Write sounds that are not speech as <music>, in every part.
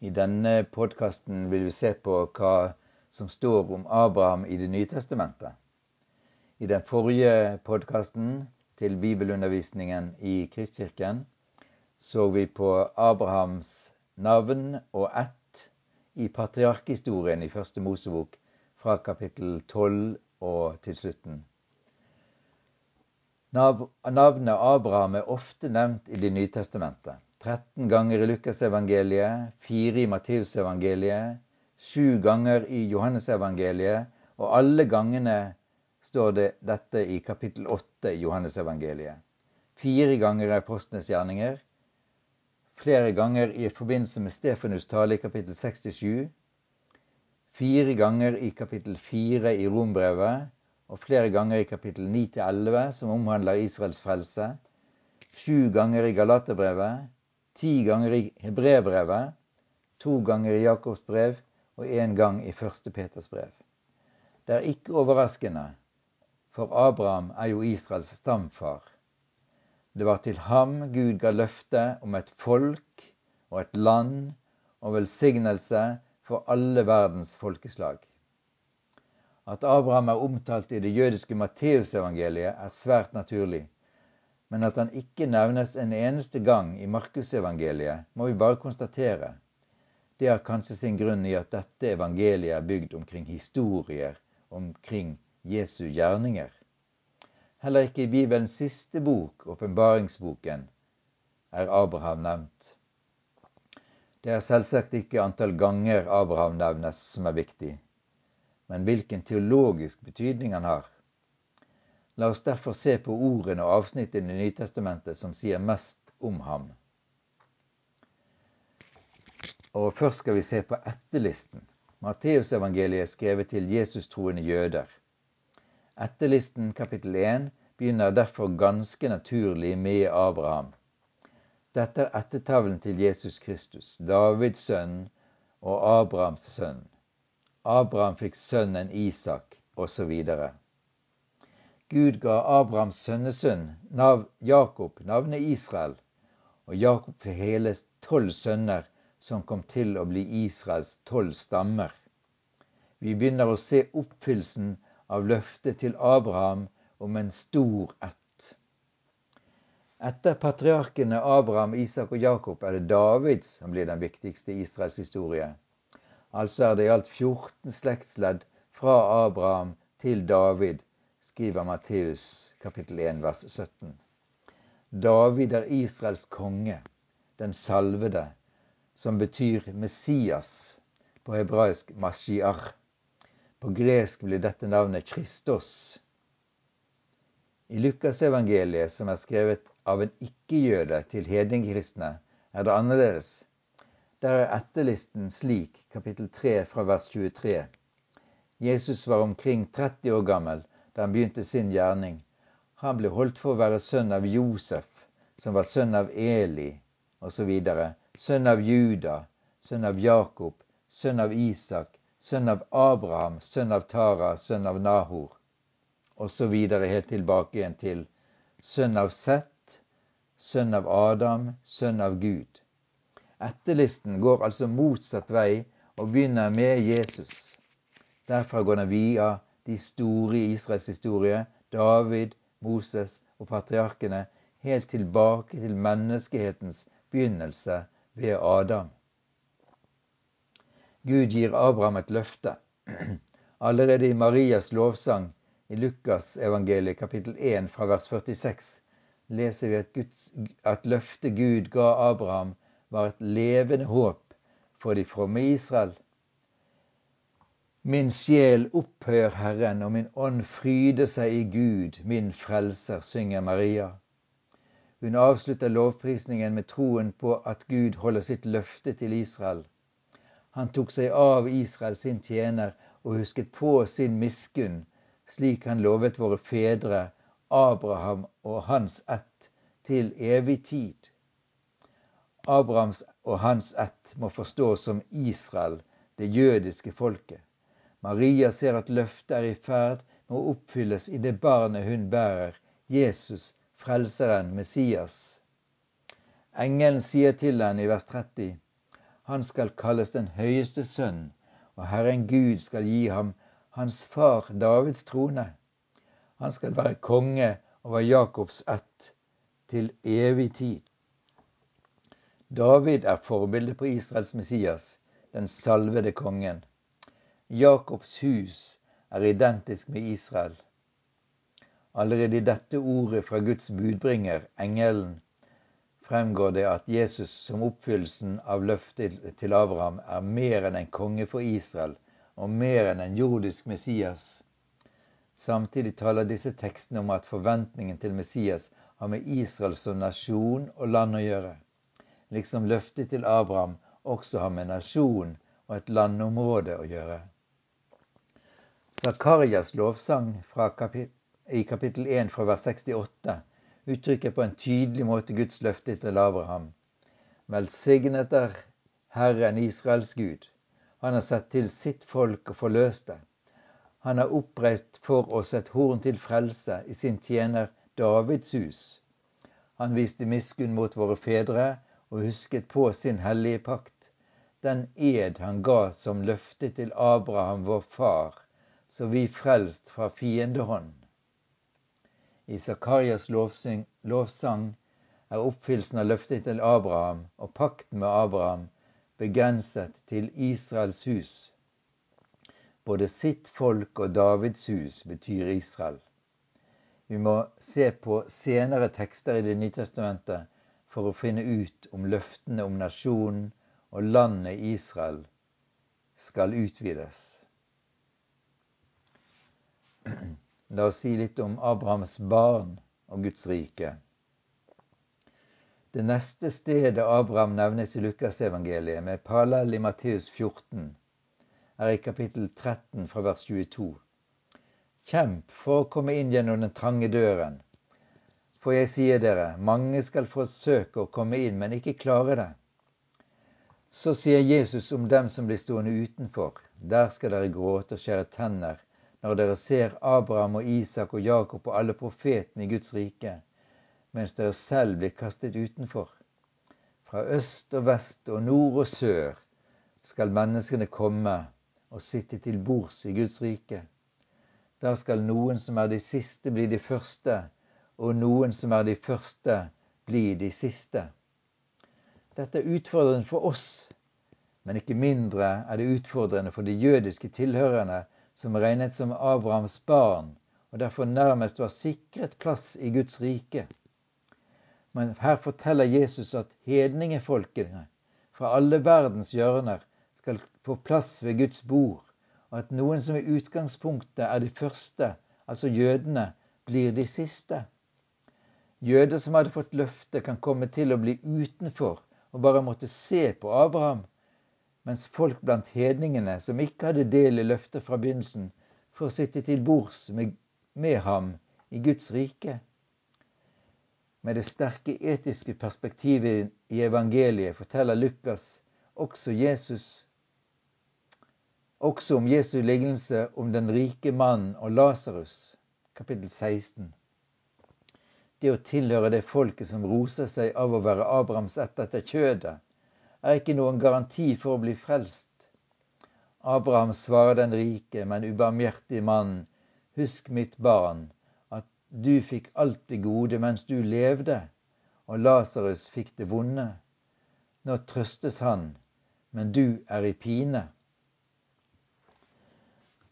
I denne podkasten vil vi se på hva som står om Abraham i Det nye testamentet. I den forrige podkasten til bibelundervisningen i Kristkirken så vi på Abrahams navn og ett i patriarkhistorien i Første Mosebok fra kapittel 12 og til slutten. Navnet Abraham er ofte nevnt i Det nye testamentet. 13 ganger i Lukasevangeliet, 4 i Matteusevangeliet, 7 ganger i Johannesevangeliet, og alle gangene står det dette i kapittel 8 i Johannesevangeliet. Fire ganger i Apostlenes gjerninger, flere ganger i forbindelse med Stefanus tale i kapittel 67, fire ganger i kapittel 4 i Rombrevet, og flere ganger i kapittel 9-11, som omhandler Israels frelse, sju ganger i Galaterbrevet, ti ganger i Hebrebrevet, to ganger i Jakobs brev og én gang i første Peters brev. Det er ikke overraskende, for Abraham er jo Israels stamfar. Det var til ham Gud ga løfte om et folk og et land og velsignelse for alle verdens folkeslag. At Abraham er omtalt i det jødiske Matteusevangeliet, er svært naturlig men at han ikke nevnes en eneste gang i Markusevangeliet, må vi bare konstatere. Det har kanskje sin grunn i at dette evangeliet er bygd omkring historier omkring Jesu gjerninger. Heller ikke i Bibelens siste bok, åpenbaringsboken, er Abraham nevnt. Det er selvsagt ikke antall ganger Abraham nevnes som er viktig, men hvilken teologisk betydning han har. La oss derfor se på ordene og avsnittene i Nytestamentet som sier mest om ham. Og Først skal vi se på etterlisten. Matteusevangeliet er skrevet til Jesus-troende jøder. Etterlisten kapittel 1 begynner derfor ganske naturlig med Abraham. Dette er ettertavlen til Jesus Kristus, Davids sønn og Abrahams sønn. Abraham fikk sønnen Isak, osv. Gud ga Abrahams sønnesønn nav Jakob navnet Israel, og Jakob fikk hele tolv sønner som kom til å bli Israels tolv stammer. Vi begynner å se oppfyllelsen av løftet til Abraham om en stor ett. Etter patriarkene Abraham, Isak og Jakob er det David som blir den viktigste i Israels historie. Altså er det i alt 14 slektsledd fra Abraham til David skriver Matteus kapittel 1 vers 17. David er Israels konge, den salvede, som betyr Messias, på hebraisk Mashiach. På gresk blir dette navnet Kristos. I Lukasevangeliet, som er skrevet av en ikke-jøde til hedningkristne, er det annerledes. Der er etterlisten slik, kapittel 3 fra vers 23. Jesus var omkring 30 år gammel da han begynte sin gjerning. Han ble holdt for å være sønn av Josef, som var sønn av Eli, osv. Sønn av Juda, sønn av Jakob, sønn av Isak, sønn av Abraham, sønn av Tara, sønn av Nahor, osv. helt tilbake igjen til sønn av Sett, sønn av Adam, sønn av Gud. Etterlisten går altså motsatt vei og begynner med Jesus. Derfra går den via de store i Israels historie, David, Moses og patriarkene, helt tilbake til menneskehetens begynnelse ved Adam. Gud gir Abraham et løfte. <clears throat> Allerede i Marias lovsang i Lukas evangeliet kapittel 1 fra vers 46 leser vi at, Guds, at løftet Gud ga Abraham, var et levende håp for de fromme Israel Min sjel opphøyer Herren, og min ånd fryder seg i Gud, min frelser, synger Maria. Hun avslutter lovprisningen med troen på at Gud holder sitt løfte til Israel. Han tok seg av Israel, sin tjener, og husket på sin miskunn, slik han lovet våre fedre, Abraham og hans ett, til evig tid. Abrahams og hans ett må forstås som Israel, det jødiske folket. Maria ser at løftet er i ferd med å oppfylles i det barnet hun bærer, Jesus, Frelseren, Messias. Engelen sier til henne i vers 30.: Han skal kalles den høyeste sønn, og Herren Gud skal gi ham hans far Davids trone. Han skal være konge over Jakobs ett til evig tid. David er forbildet på Israels Messias, den salvede kongen. Jakobs hus er identisk med Israel. Allerede i dette ordet fra Guds budbringer, engelen, fremgår det at Jesus som oppfyllelsen av løftet til Abraham er mer enn en konge for Israel og mer enn en jordisk Messias. Samtidig taler disse tekstene om at forventningen til Messias har med Israel som nasjon og land å gjøre, liksom løftet til Abraham også har med nasjon og et landområde å gjøre. Zakarias lovsang kapit i kapittel 1 fra vers 68 uttrykker på en tydelig måte Guds løfte til Abraham. Velsignet er Herren Israels Gud. Han har sett til sitt folk og forløst det. Han har oppreist for oss et horn til frelse i sin tjener Davids hus. Han viste miskunn mot våre fedre og husket på sin hellige pakt, den ed han ga som løfte til Abraham, vår far, så vi frelst fra fiendehånd. I Zakarias lovsang er oppfyllelsen av løftet til Abraham og pakten med Abraham begrenset til Israels hus. Både sitt folk og Davids hus betyr Israel. Vi må se på senere tekster i Det nye testamentet for å finne ut om løftene om nasjonen og landet Israel skal utvides. <clears throat> La oss si litt om Abrahams barn og Guds rike. Det neste stedet Abraham nevnes i Lukasevangeliet, med parallell i Matteus 14, er i kapittel 13 fra vers 22. Kjemp for å komme inn gjennom den trange døren. For jeg sier dere, mange skal forsøke å komme inn, men ikke klare det. Så sier Jesus om dem som blir stående utenfor, der skal dere gråte og skjære tenner når dere ser Abraham og Isak og Jakob og alle profetene i Guds rike, mens dere selv blir kastet utenfor. Fra øst og vest og nord og sør skal menneskene komme og sitte til bords i Guds rike. Da skal noen som er de siste, bli de første, og noen som er de første, bli de siste. Dette er utfordrende for oss, men ikke mindre er det utfordrende for de jødiske tilhørerne som regnet som Abrahams barn, og derfor nærmest var sikret plass i Guds rike. Men her forteller Jesus at hedningefolkene fra alle verdens hjørner skal få plass ved Guds bord, og at noen som i utgangspunktet er de første, altså jødene, blir de siste. Jøder som hadde fått løfte, kan komme til å bli utenfor og bare måtte se på Abraham mens folk blant hedningene, som ikke hadde del i løftet fra begynnelsen, får sitte til bords med, med ham i Guds rike. Med det sterke etiske perspektivet i evangeliet forteller Lukas også, Jesus, også om Jesu lignelse om den rike mannen og Lasarus, kapittel 16. Det å tilhøre det folket som roser seg av å være Abrahams ett etter kjødet, er ikke noen garanti for å bli frelst. Abraham svarer den rike, men ubarmhjertige mannen, husk mitt barn, at du fikk alt det gode mens du levde, og Lasarus fikk det vonde. Nå trøstes han, men du er i pine.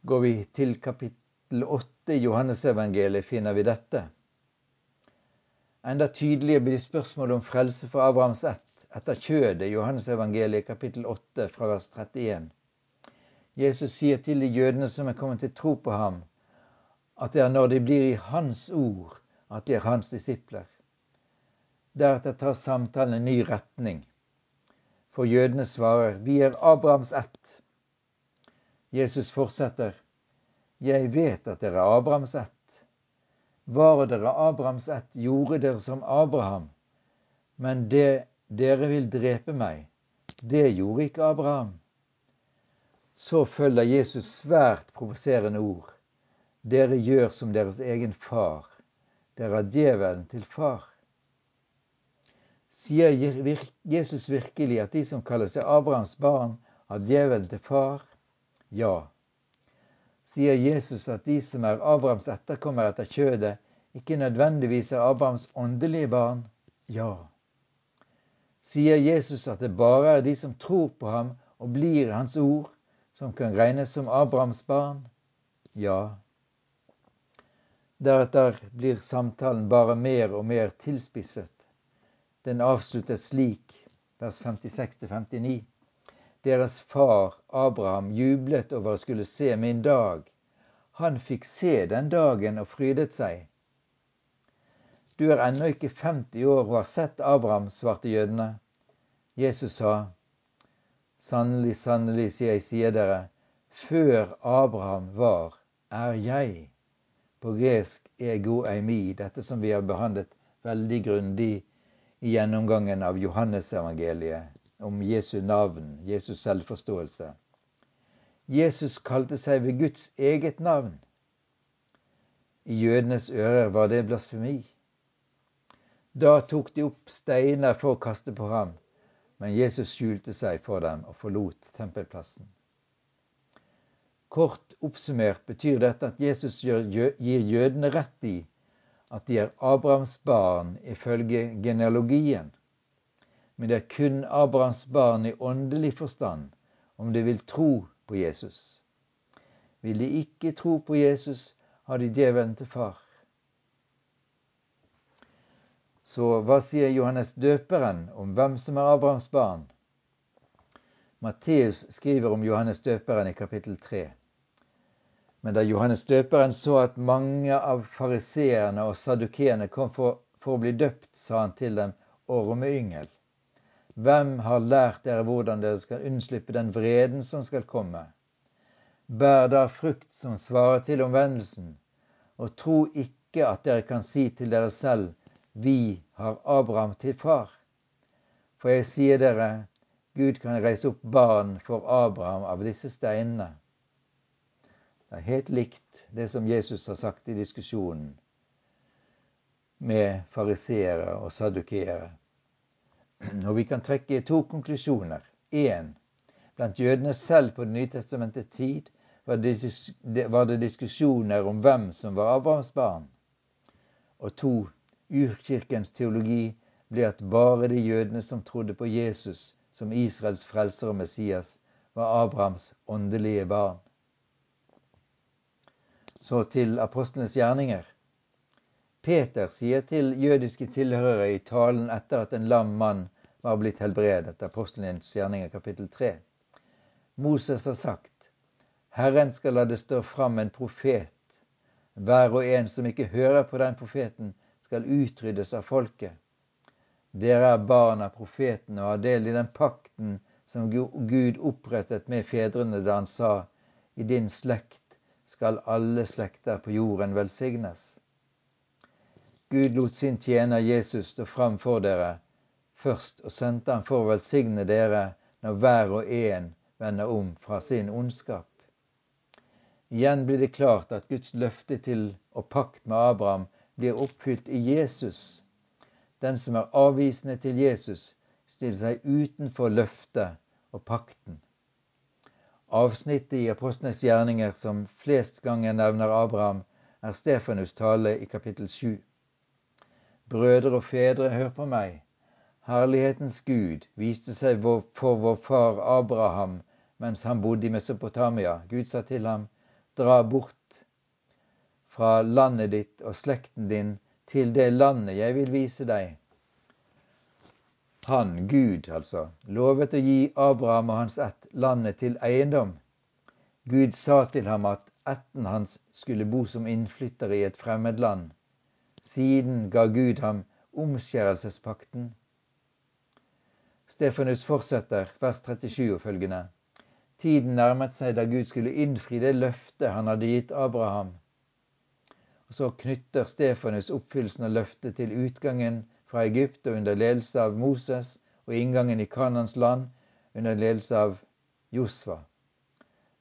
Går vi til kapittel 8 i Johannesevangeliet, finner vi dette. Enda tydeligere blir spørsmålet om frelse for Abrahams ett etter kjødet Johannes evangeliet kapittel 8 fra vers 31. Jesus sier til de jødene som er kommet til tro på ham, at det er når de blir i Hans ord, at de er hans disipler. Deretter tar samtalen en ny retning. For jødene svarer, vi er Abrahams ett. Jesus fortsetter, jeg vet at dere er Abrahams ett. Var dere Abrahams ett, gjorde dere som Abraham. Men det dere vil drepe meg. Det gjorde ikke Abraham. Så følger Jesus svært provoserende ord. Dere gjør som deres egen far. Dere har djevelen til far. Sier Jesus virkelig at de som kaller seg Abrahams barn, har djevelen til far? Ja. Sier Jesus at de som er Abrahams etterkommere etter kjødet, ikke nødvendigvis er Abrahams åndelige barn? Ja. Sier Jesus at det bare er de som tror på ham og blir hans ord, som kan regnes som Abrahams barn? Ja. Deretter blir samtalen bare mer og mer tilspisset. Den avsluttes slik, vers 56-59. Deres far Abraham jublet over å skulle se min dag. Han fikk se den dagen og frydet seg. Du er ennå ikke 50 år og har sett Abraham, svarte jødene. Jesus sa, Sannelig, sannelig, sier jeg sier dere, før Abraham var, er jeg. På gresk ego eimi, dette som vi har behandlet veldig grundig i gjennomgangen av Johannesevangeliet om Jesu navn, Jesus selvforståelse. Jesus kalte seg ved Guds eget navn. I jødenes ører var det blasfemi. Da tok de opp steiner for å kaste på ham, men Jesus skjulte seg for dem og forlot tempelplassen. Kort oppsummert betyr dette at Jesus gir jødene rett i at de er Abrahams barn ifølge genealogien. Men det er kun Abrahams barn i åndelig forstand om de vil tro på Jesus. Vil de ikke tro på Jesus, har de djevelen til far. Så hva sier Johannes døperen om hvem som er Abrahams barn? Matteus skriver om Johannes døperen i kapittel 3. Men da Johannes døperen så at mange av fariseerne og sadukeene kom for, for, å bli døpt, sa han til dem, ormeyngel, hvem har lært dere hvordan dere skal unnslippe den vreden som skal komme? Bær da frukt som svarer til omvendelsen, og tro ikke at dere kan si til dere selv, vi har Abraham til far. For jeg sier dere, Gud kan reise opp barn for Abraham av disse steinene. Det er helt likt det som Jesus har sagt i diskusjonen med fariseere og sadukeere. Og vi kan trekke to konklusjoner. Én. Blant jødene selv på Det nye testamentet tid var det, diskusjoner om hvem som var Abrahams barn. Og to. Urkirkens teologi ble at bare de jødene som trodde på Jesus som Israels frelser og Messias, var Abrahams åndelige barn. Så til apostlenes gjerninger. Peter sier til jødiske tilhørere i talen etter at en lam mann var blitt helbredet, apostlenes gjerninger kapittel 3. Moses har sagt, Herren skal la det stå fram en profet. Hver og en som ikke hører på den profeten, skal utryddes av folket. Dere er barn av profeten og har del i den pakten som Gud opprettet med fedrene da han sa, i din slekt skal alle slekter på jorden velsignes. Gud lot sin tjener Jesus stå fram for dere først og sendte han for å velsigne dere når hver og en vender om fra sin ondskap. Igjen blir det klart at Guds løfte til og pakt med Abraham blir oppfylt i Jesus. Den som er avvisende til Jesus, stiller seg utenfor løftet og pakten. Avsnittet i Apostlenes gjerninger som flest ganger nevner Abraham, er Stefanus' tale i kapittel 7. Brødre og fedre, hør på meg. Herlighetens Gud viste seg for vår far Abraham mens han bodde i Mesopotamia. Gud sa til ham, dra bort fra landet ditt og slekten din til det landet jeg vil vise deg. Han, Gud altså, lovet å gi Abraham og hans ett landet til eiendom. Gud sa til ham at ætten hans skulle bo som innflytter i et fremmed land. Siden ga Gud ham omskjærelsespakten. Stefanus fortsetter, vers 37 og følgende. Tiden nærmet seg da Gud skulle innfri det løftet han hadde gitt Abraham. Og Så knytter Stefanus oppfyllelsen av løftet til utgangen fra Egypt og under ledelse av Moses, og inngangen i Kanans land under ledelse av Josva.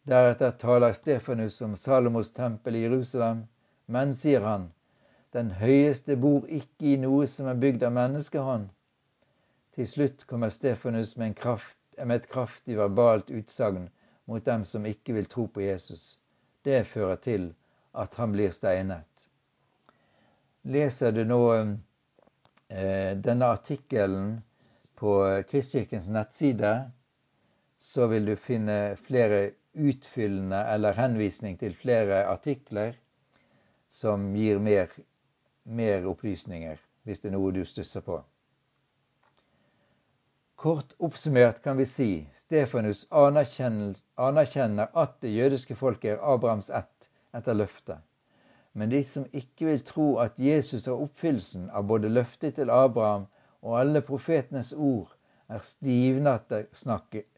Deretter taler Stefanus om Salomos tempel i Jerusalem, men, sier han, den høyeste bor ikke i noe som er bygd av menneskehånd. Til slutt kommer Stefanus med, kraft, med et kraftig verbalt utsagn mot dem som ikke vil tro på Jesus. Det fører til at han blir steinet. Leser du nå eh, denne artikkelen på Kristkirkens nettside, så vil du finne flere utfyllende eller henvisning til flere artikler som gir mer, mer opplysninger, hvis det er noe du stusser på. Kort oppsummert kan vi si Stefanus anerkjenner at det jødiske folket er Abrahams ett etter løftet. Men de som ikke vil tro at Jesus er oppfyllelsen av både løftet til Abraham og alle profetenes ord, er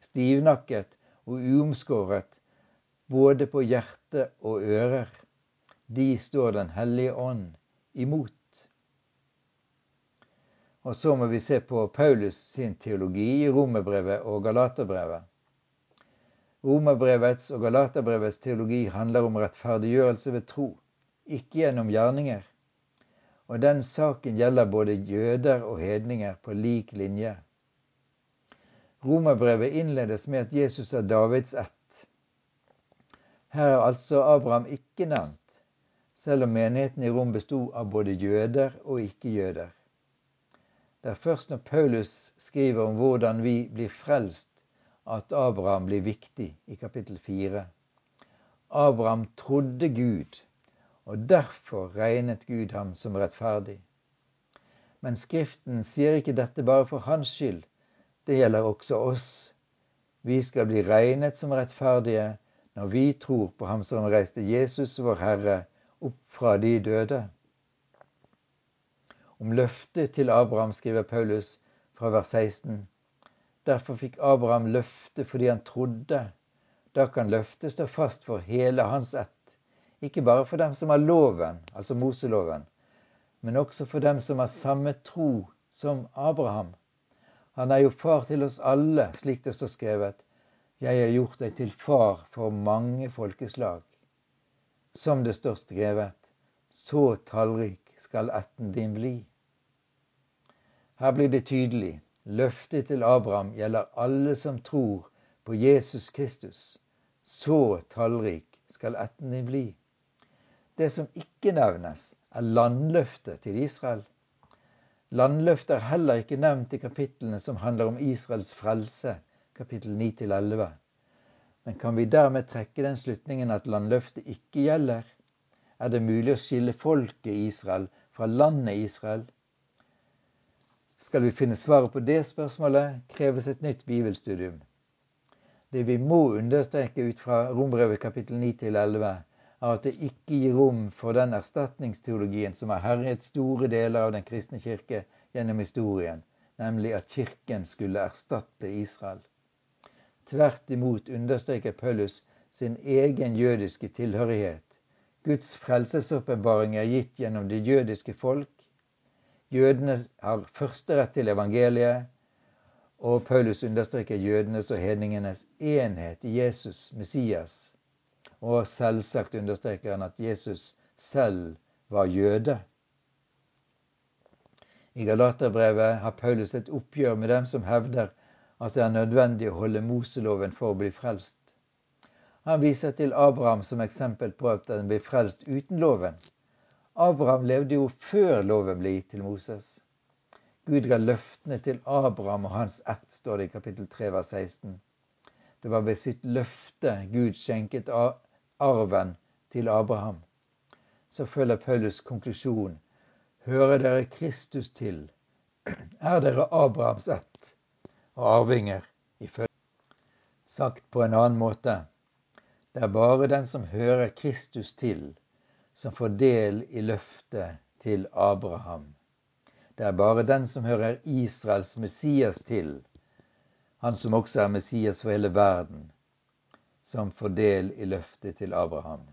stivnakket og uomskåret både på hjerte og ører. De står Den hellige ånd imot. Og så må vi se på Paulus sin teologi i Romerbrevet og Galaterbrevet. Romerbrevets og Galaterbrevets teologi handler om rettferdiggjørelse ved tro, ikke gjennom gjerninger. Og den saken gjelder både jøder og hedninger på lik linje. Romerbrevet innledes med at Jesus er Davids ett. Her er altså Abraham ikke nevnt, selv om menigheten i Rom bestod av både jøder og ikke-jøder. Det er først når Paulus skriver om hvordan vi blir frelst, at Abraham blir viktig i kapittel 4. Abraham trodde Gud, og derfor regnet Gud ham som rettferdig. Men Skriften sier ikke dette bare for hans skyld, det gjelder også oss. Vi skal bli regnet som rettferdige når vi tror på Ham som reiste Jesus, vår Herre, opp fra de døde. Om løftet til Abraham skriver Paulus fra vers 16. Derfor fikk Abraham løfte fordi han trodde. Da kan løftet stå fast for hele hans ett, ikke bare for dem som har loven, altså Moseloven, men også for dem som har samme tro som Abraham. Han er jo far til oss alle, slik det står skrevet. Jeg har gjort deg til far for mange folkeslag. Som det står skrevet, så tallrik skal ætten din bli. Her blir det tydelig. Løftet til Abraham gjelder alle som tror på Jesus Kristus. Så tallrik skal ætten din bli. Det som ikke nevnes, er landløftet til Israel. Landløftet er heller ikke nevnt i kapitlene som handler om Israels frelse, kapittel 9-11. Men kan vi dermed trekke den slutningen at landløftet ikke gjelder? Er det mulig å skille folket Israel fra landet Israel? Skal vi finne svaret på det spørsmålet, kreves et nytt bibelstudium. Det vi må understreke ut fra Rombrevet kapittel 9-11, er at det ikke gir rom for den erstatningsteologien som har herjet store deler av den kristne kirke gjennom historien, nemlig at kirken skulle erstatte Israel. Tvert imot understreker Paulus sin egen jødiske tilhørighet. Guds frelsesåpenbaring er gitt gjennom det jødiske folk. Jødene har førsterett til evangeliet, og Paulus understreker jødenes og hedningenes enhet i Jesus, Messias, og selvsagt understreker han at Jesus selv var jøde. I Galaterbrevet har Paulus et oppgjør med dem som hevder at det er nødvendig å holde Moseloven for å bli frelst. Han viser til Abraham som eksempel på at han blir frelst uten loven. Abraham levde jo før loven ble gitt til Moses. Gud ga løftene til Abraham og hans ett, står det i kapittel 3 vers 16. Det var ved sitt løfte Gud skjenket arven til Abraham. Så følger Paulus konklusjon. Hører dere Kristus til, <clears throat> er dere Abrahams ett og arvinger ifølge Sagt på en annen måte. Det er bare den som hører Kristus til, som får del i løftet til Abraham. Det er bare den som hører Israels Messias til, han som også er Messias for hele verden, som får del i løftet til Abraham.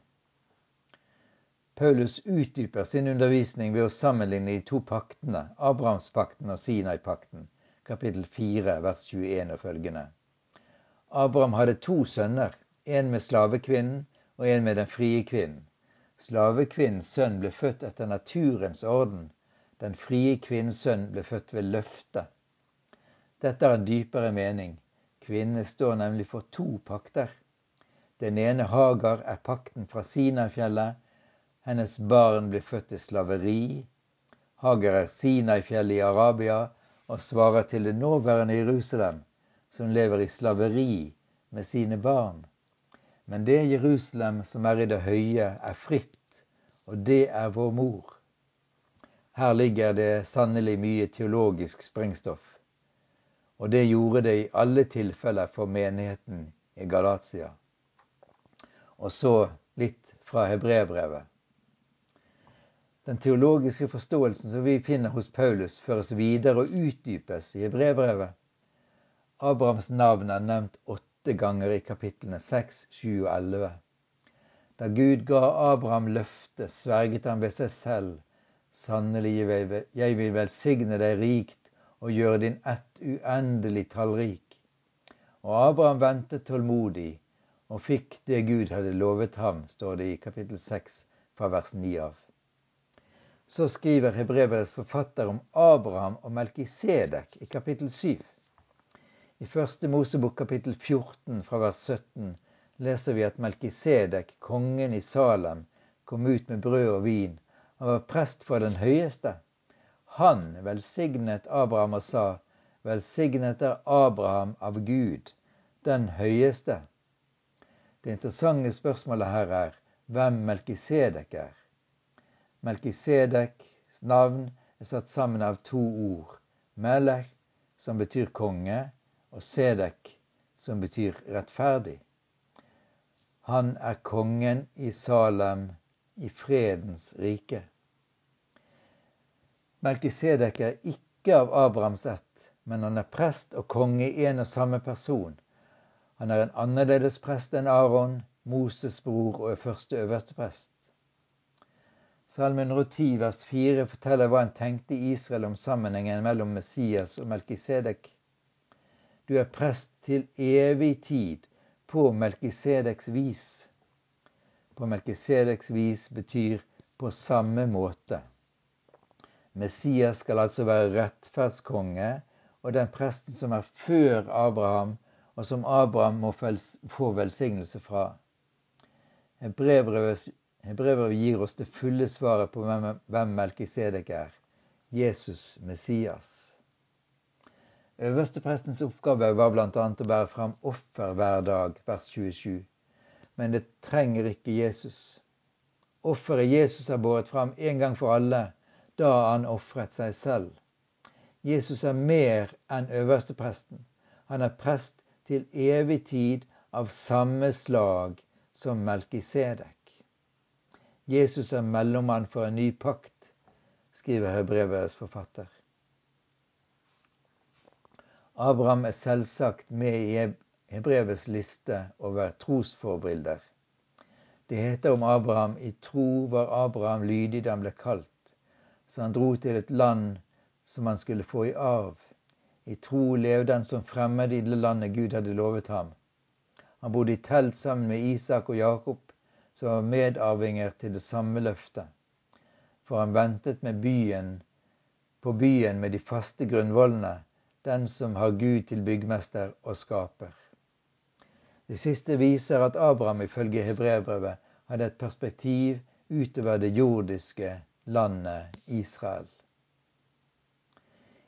Paulus utdyper sin undervisning ved å sammenligne de to paktene, Abrahamspakten og Sinai-pakten, kapittel 4, vers 21 og følgende. Abraham hadde to sønner, en med slavekvinnen og en med den frie kvinnen. Slavekvinnens sønn ble født etter naturens orden. Den frie kvinnens sønn ble født ved løftet. Dette har en dypere mening. Kvinnene står nemlig for to pakter. Den ene Hagar er pakten fra Sinai-fjellet. Hennes barn blir født til slaveri. Hagar er Sinai-fjellet i Arabia og svarer til det nåværende Jerusalem, som lever i slaveri med sine barn. Men det Jerusalem som er i det høye, er fritt, og det er vår mor. Her ligger det sannelig mye teologisk sprengstoff. Og det gjorde det i alle tilfeller for menigheten i Galatia. Og så litt fra hebreerbrevet. Den teologiske forståelsen som vi finner hos Paulus, føres videre og utdypes i hebreerbrevet. Abrahams navn er nevnt åtte ganger i kapitlene 6, 7 og 11. Da Gud ga Abraham løftet, sverget han ved seg selv. Sannelig, jeg vil velsigne deg rikt og gjøre din ett uendelig tallrik. Og Abraham ventet tålmodig og fikk det Gud hadde lovet ham, står det i kapittel 6 fra vers 9 av så skriver Hebreverets forfatter om Abraham og Melkisedek i kapittel 7. I første Mosebok kapittel 14 fra vers 17 leser vi at Melkisedek, kongen i Salem, kom ut med brød og vin. Han var prest for den høyeste. Han velsignet Abraham og sa, Velsignet er Abraham av Gud, den høyeste. Det interessante spørsmålet her er hvem Melkisedek er. Melkisedeks navn er satt sammen av to ord. Melech, som betyr konge, og Sedek, som betyr rettferdig. Han er kongen i Salem, i fredens rike. Melkisedek er ikke av Abrahams ett, men han er prest og konge i en og samme person. Han er en annerledes prest enn Aron, Moses' bror og første øverste prest. Salme 110 vers 4 forteller hva en tenkte i Israel om sammenhengen mellom Messias og Melkisedek. Du er prest til evig tid på Melkisedeks vis. På Melkisedeks vis betyr på samme måte. Messias skal altså være rettferdskonge og den presten som er før Abraham, og som Abraham må få velsignelse fra. Hebrevet gir oss det fulle svaret på hvem Melkisedek er. Jesus Messias. Øversteprestens oppgave var bl.a. å bære fram offer hver dag, vers 27. Men det trenger ikke Jesus. Offeret Jesus har båret fram en gang for alle, da han ofret seg selv. Jesus er mer enn øverstepresten. Han er prest til evig tid av samme slag som Melkisedek. Jesus er mellommann for en ny pakt, skriver Hebrevets forfatter. Abraham er selvsagt med i Hebrevets liste over trosforbilder. Det heter om Abraham i tro var Abraham lydig da han ble kalt, så han dro til et land som han skulle få i arv. I tro levde han som fremmed i det landet Gud hadde lovet ham. Han bodde i telt sammen med Isak og Jakob som var medarvinger til det samme løftet. For han ventet byen, på byen med de faste grunnvollene, den som har Gud til byggmester og skaper. Det siste viser at Abraham ifølge hebreerbrevet hadde et perspektiv utover det jordiske landet Israel.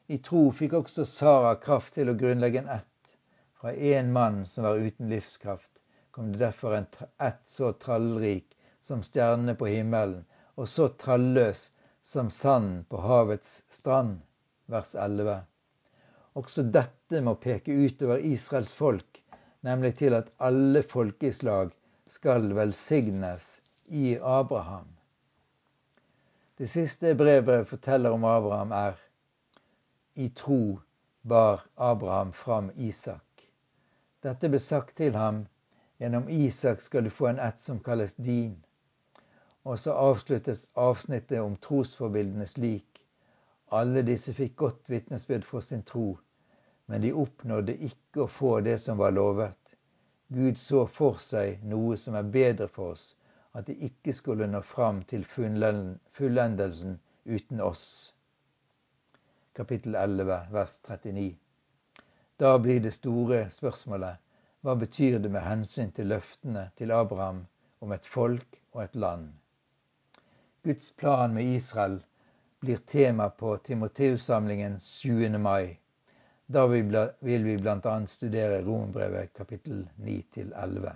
I tro fikk også Sara kraft til å grunnlegge en ett fra en mann som var uten livskraft, kom det derfor en ett så trallrik som stjernene på himmelen, og så tralløs som sanden på havets strand. Vers 11. Også dette må peke utover Israels folk, nemlig til at alle folkeslag skal velsignes i Abraham. Det siste brevbrevet forteller om Abraham, er i tro bar Abraham fram Isak. Dette ble sagt til ham Gjennom Isak skal du få en ett som kalles din. Og så avsluttes avsnittet om trosforbildene slik. Alle disse fikk godt vitnesbyrd for sin tro, men de oppnådde ikke å få det som var lovet. Gud så for seg noe som er bedre for oss, at de ikke skulle nå fram til fullendelsen uten oss. Kapittel 11, vers 39. Da blir det store spørsmålet hva betyr det med hensyn til løftene til Abraham om et folk og et land? Guds plan med Israel blir tema på Timoteus-samlingen 7. mai da vil vi bl.a. studere Romerbrevet kapittel 9 til 11.